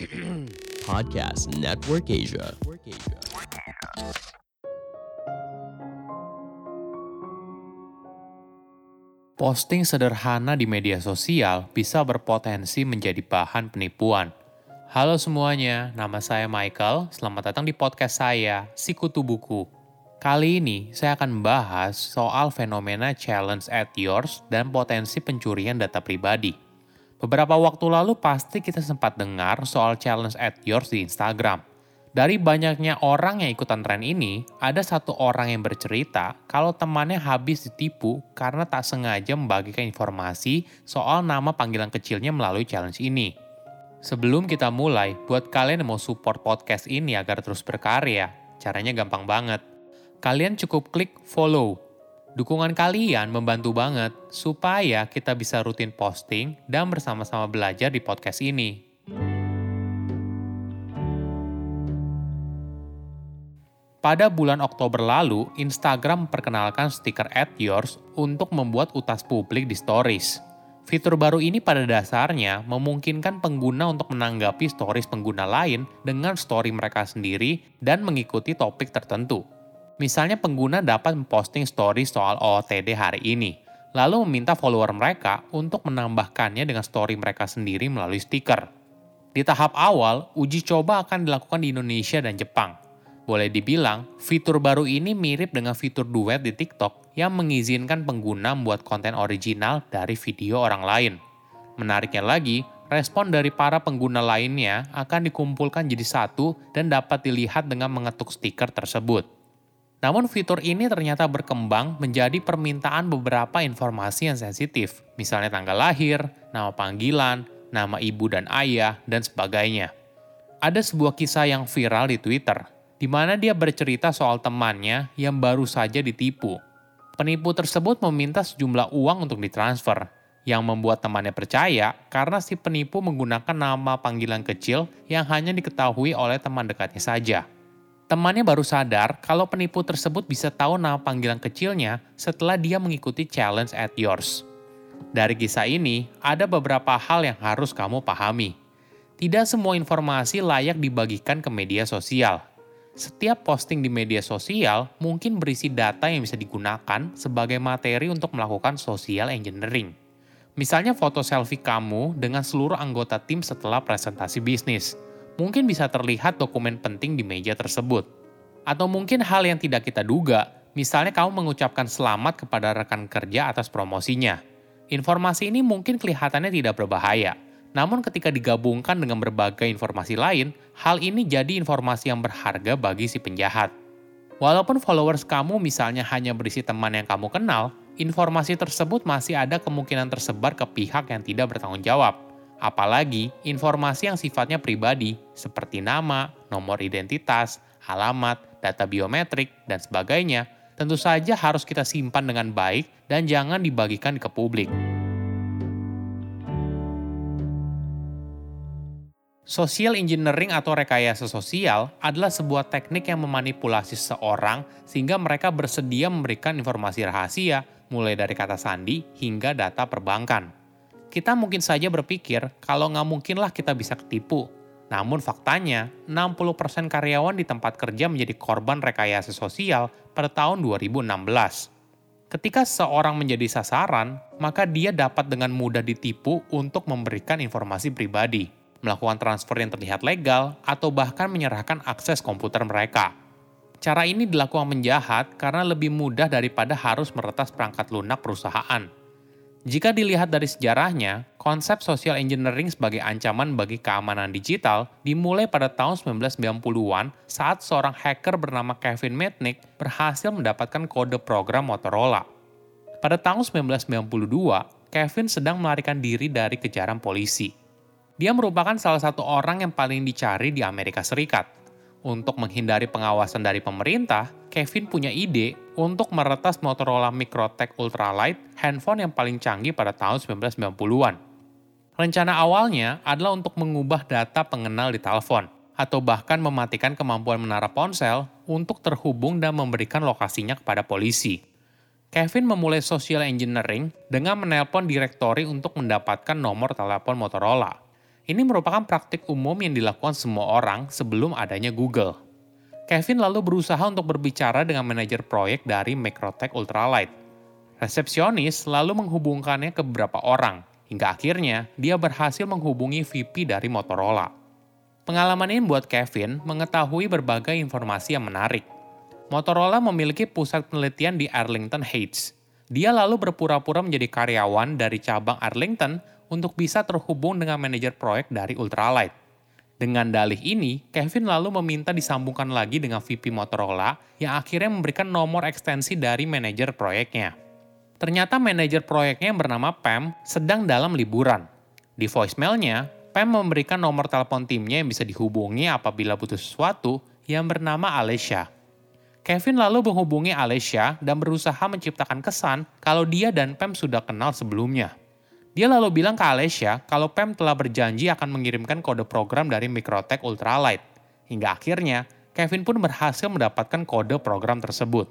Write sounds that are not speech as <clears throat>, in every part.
<clears throat> Podcast Network Asia. Posting sederhana di media sosial bisa berpotensi menjadi bahan penipuan. Halo semuanya, nama saya Michael. Selamat datang di podcast saya, Sikutu Buku. Kali ini saya akan membahas soal fenomena challenge at yours dan potensi pencurian data pribadi. Beberapa waktu lalu pasti kita sempat dengar soal challenge at yours di Instagram. Dari banyaknya orang yang ikutan tren ini, ada satu orang yang bercerita kalau temannya habis ditipu karena tak sengaja membagikan informasi soal nama panggilan kecilnya melalui challenge ini. Sebelum kita mulai, buat kalian yang mau support podcast ini agar terus berkarya, caranya gampang banget. Kalian cukup klik follow. Dukungan kalian membantu banget supaya kita bisa rutin posting dan bersama-sama belajar di podcast ini. Pada bulan Oktober lalu, Instagram memperkenalkan stiker at yours untuk membuat utas publik di stories. Fitur baru ini pada dasarnya memungkinkan pengguna untuk menanggapi stories pengguna lain dengan story mereka sendiri dan mengikuti topik tertentu. Misalnya pengguna dapat memposting story soal OOTD hari ini, lalu meminta follower mereka untuk menambahkannya dengan story mereka sendiri melalui stiker. Di tahap awal, uji coba akan dilakukan di Indonesia dan Jepang. Boleh dibilang, fitur baru ini mirip dengan fitur duet di TikTok yang mengizinkan pengguna membuat konten original dari video orang lain. Menariknya lagi, respon dari para pengguna lainnya akan dikumpulkan jadi satu dan dapat dilihat dengan mengetuk stiker tersebut. Namun fitur ini ternyata berkembang menjadi permintaan beberapa informasi yang sensitif, misalnya tanggal lahir, nama panggilan, nama ibu dan ayah, dan sebagainya. Ada sebuah kisah yang viral di Twitter di mana dia bercerita soal temannya yang baru saja ditipu. Penipu tersebut meminta sejumlah uang untuk ditransfer, yang membuat temannya percaya karena si penipu menggunakan nama panggilan kecil yang hanya diketahui oleh teman dekatnya saja. Temannya baru sadar kalau penipu tersebut bisa tahu nama panggilan kecilnya setelah dia mengikuti challenge at yours. Dari kisah ini, ada beberapa hal yang harus kamu pahami. Tidak semua informasi layak dibagikan ke media sosial, setiap posting di media sosial mungkin berisi data yang bisa digunakan sebagai materi untuk melakukan social engineering. Misalnya foto selfie kamu dengan seluruh anggota tim setelah presentasi bisnis. Mungkin bisa terlihat dokumen penting di meja tersebut. Atau mungkin hal yang tidak kita duga, misalnya kamu mengucapkan selamat kepada rekan kerja atas promosinya. Informasi ini mungkin kelihatannya tidak berbahaya, namun ketika digabungkan dengan berbagai informasi lain, hal ini jadi informasi yang berharga bagi si penjahat. Walaupun followers kamu misalnya hanya berisi teman yang kamu kenal, informasi tersebut masih ada kemungkinan tersebar ke pihak yang tidak bertanggung jawab. Apalagi informasi yang sifatnya pribadi, seperti nama, nomor identitas, alamat, data biometrik, dan sebagainya, tentu saja harus kita simpan dengan baik dan jangan dibagikan ke publik. Social engineering atau rekayasa sosial adalah sebuah teknik yang memanipulasi seseorang sehingga mereka bersedia memberikan informasi rahasia, mulai dari kata sandi hingga data perbankan. Kita mungkin saja berpikir kalau nggak mungkinlah kita bisa ketipu. Namun faktanya, 60% karyawan di tempat kerja menjadi korban rekayasa sosial pada tahun 2016. Ketika seseorang menjadi sasaran, maka dia dapat dengan mudah ditipu untuk memberikan informasi pribadi melakukan transfer yang terlihat legal, atau bahkan menyerahkan akses komputer mereka. Cara ini dilakukan menjahat karena lebih mudah daripada harus meretas perangkat lunak perusahaan. Jika dilihat dari sejarahnya, konsep social engineering sebagai ancaman bagi keamanan digital dimulai pada tahun 1990-an saat seorang hacker bernama Kevin Mitnick berhasil mendapatkan kode program Motorola. Pada tahun 1992, Kevin sedang melarikan diri dari kejaran polisi. Dia merupakan salah satu orang yang paling dicari di Amerika Serikat. Untuk menghindari pengawasan dari pemerintah, Kevin punya ide untuk meretas Motorola Microtech Ultralight, handphone yang paling canggih pada tahun 1990-an. Rencana awalnya adalah untuk mengubah data pengenal di telepon, atau bahkan mematikan kemampuan menara ponsel untuk terhubung dan memberikan lokasinya kepada polisi. Kevin memulai social engineering dengan menelpon direktori untuk mendapatkan nomor telepon Motorola. Ini merupakan praktik umum yang dilakukan semua orang sebelum adanya Google. Kevin lalu berusaha untuk berbicara dengan manajer proyek dari Macrotech Ultralight. Resepsionis lalu menghubungkannya ke beberapa orang, hingga akhirnya dia berhasil menghubungi VP dari Motorola. Pengalaman ini membuat Kevin mengetahui berbagai informasi yang menarik. Motorola memiliki pusat penelitian di Arlington Heights. Dia lalu berpura-pura menjadi karyawan dari cabang Arlington untuk bisa terhubung dengan manajer proyek dari Ultralight. Dengan dalih ini, Kevin lalu meminta disambungkan lagi dengan VP Motorola yang akhirnya memberikan nomor ekstensi dari manajer proyeknya. Ternyata manajer proyeknya yang bernama Pam sedang dalam liburan. Di voicemailnya, Pam memberikan nomor telepon timnya yang bisa dihubungi apabila butuh sesuatu yang bernama Alicia. Kevin lalu menghubungi Alicia dan berusaha menciptakan kesan kalau dia dan Pam sudah kenal sebelumnya. Dia lalu bilang ke Alessia kalau Pam telah berjanji akan mengirimkan kode program dari Microtech Ultralight. Hingga akhirnya, Kevin pun berhasil mendapatkan kode program tersebut.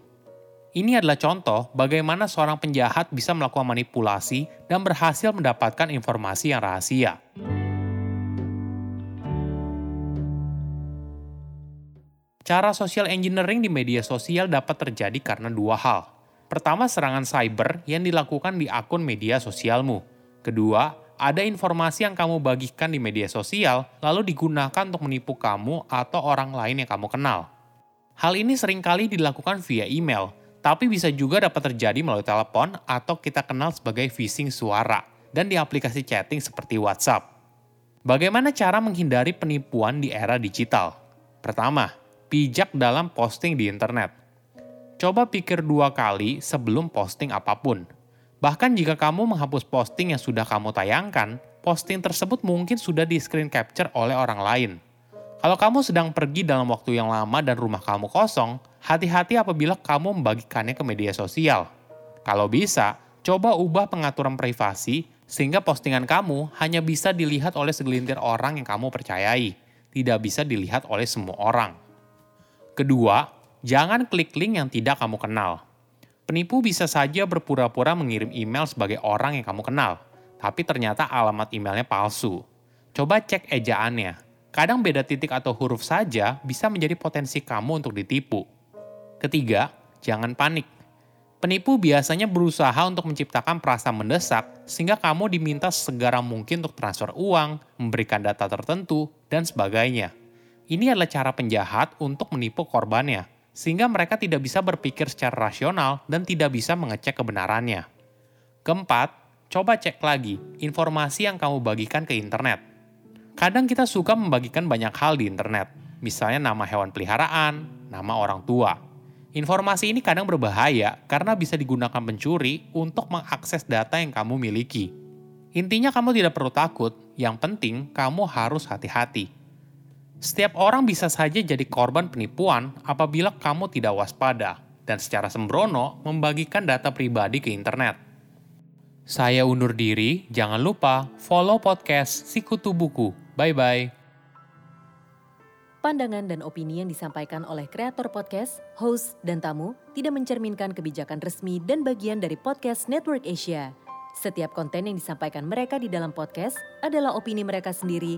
Ini adalah contoh bagaimana seorang penjahat bisa melakukan manipulasi dan berhasil mendapatkan informasi yang rahasia. Cara social engineering di media sosial dapat terjadi karena dua hal. Pertama, serangan cyber yang dilakukan di akun media sosialmu. Kedua, ada informasi yang kamu bagikan di media sosial lalu digunakan untuk menipu kamu atau orang lain yang kamu kenal. Hal ini sering kali dilakukan via email, tapi bisa juga dapat terjadi melalui telepon atau kita kenal sebagai phishing suara dan di aplikasi chatting seperti WhatsApp. Bagaimana cara menghindari penipuan di era digital? Pertama, pijak dalam posting di internet. Coba pikir dua kali sebelum posting apa pun – Bahkan jika kamu menghapus posting yang sudah kamu tayangkan, posting tersebut mungkin sudah di screen capture oleh orang lain. Kalau kamu sedang pergi dalam waktu yang lama dan rumah kamu kosong, hati-hati apabila kamu membagikannya ke media sosial. Kalau bisa, coba ubah pengaturan privasi sehingga postingan kamu hanya bisa dilihat oleh segelintir orang yang kamu percayai, tidak bisa dilihat oleh semua orang. Kedua, jangan klik link yang tidak kamu kenal. Penipu bisa saja berpura-pura mengirim email sebagai orang yang kamu kenal, tapi ternyata alamat emailnya palsu. Coba cek ejaannya. Kadang beda titik atau huruf saja bisa menjadi potensi kamu untuk ditipu. Ketiga, jangan panik. Penipu biasanya berusaha untuk menciptakan perasaan mendesak sehingga kamu diminta segera mungkin untuk transfer uang, memberikan data tertentu, dan sebagainya. Ini adalah cara penjahat untuk menipu korbannya sehingga mereka tidak bisa berpikir secara rasional dan tidak bisa mengecek kebenarannya. Keempat, coba cek lagi informasi yang kamu bagikan ke internet. Kadang kita suka membagikan banyak hal di internet, misalnya nama hewan peliharaan, nama orang tua. Informasi ini kadang berbahaya karena bisa digunakan pencuri untuk mengakses data yang kamu miliki. Intinya kamu tidak perlu takut, yang penting kamu harus hati-hati. Setiap orang bisa saja jadi korban penipuan apabila kamu tidak waspada dan secara sembrono membagikan data pribadi ke internet. Saya undur diri, jangan lupa follow podcast Sikutu Buku. Bye-bye. Pandangan dan opini yang disampaikan oleh kreator podcast, host, dan tamu tidak mencerminkan kebijakan resmi dan bagian dari podcast Network Asia. Setiap konten yang disampaikan mereka di dalam podcast adalah opini mereka sendiri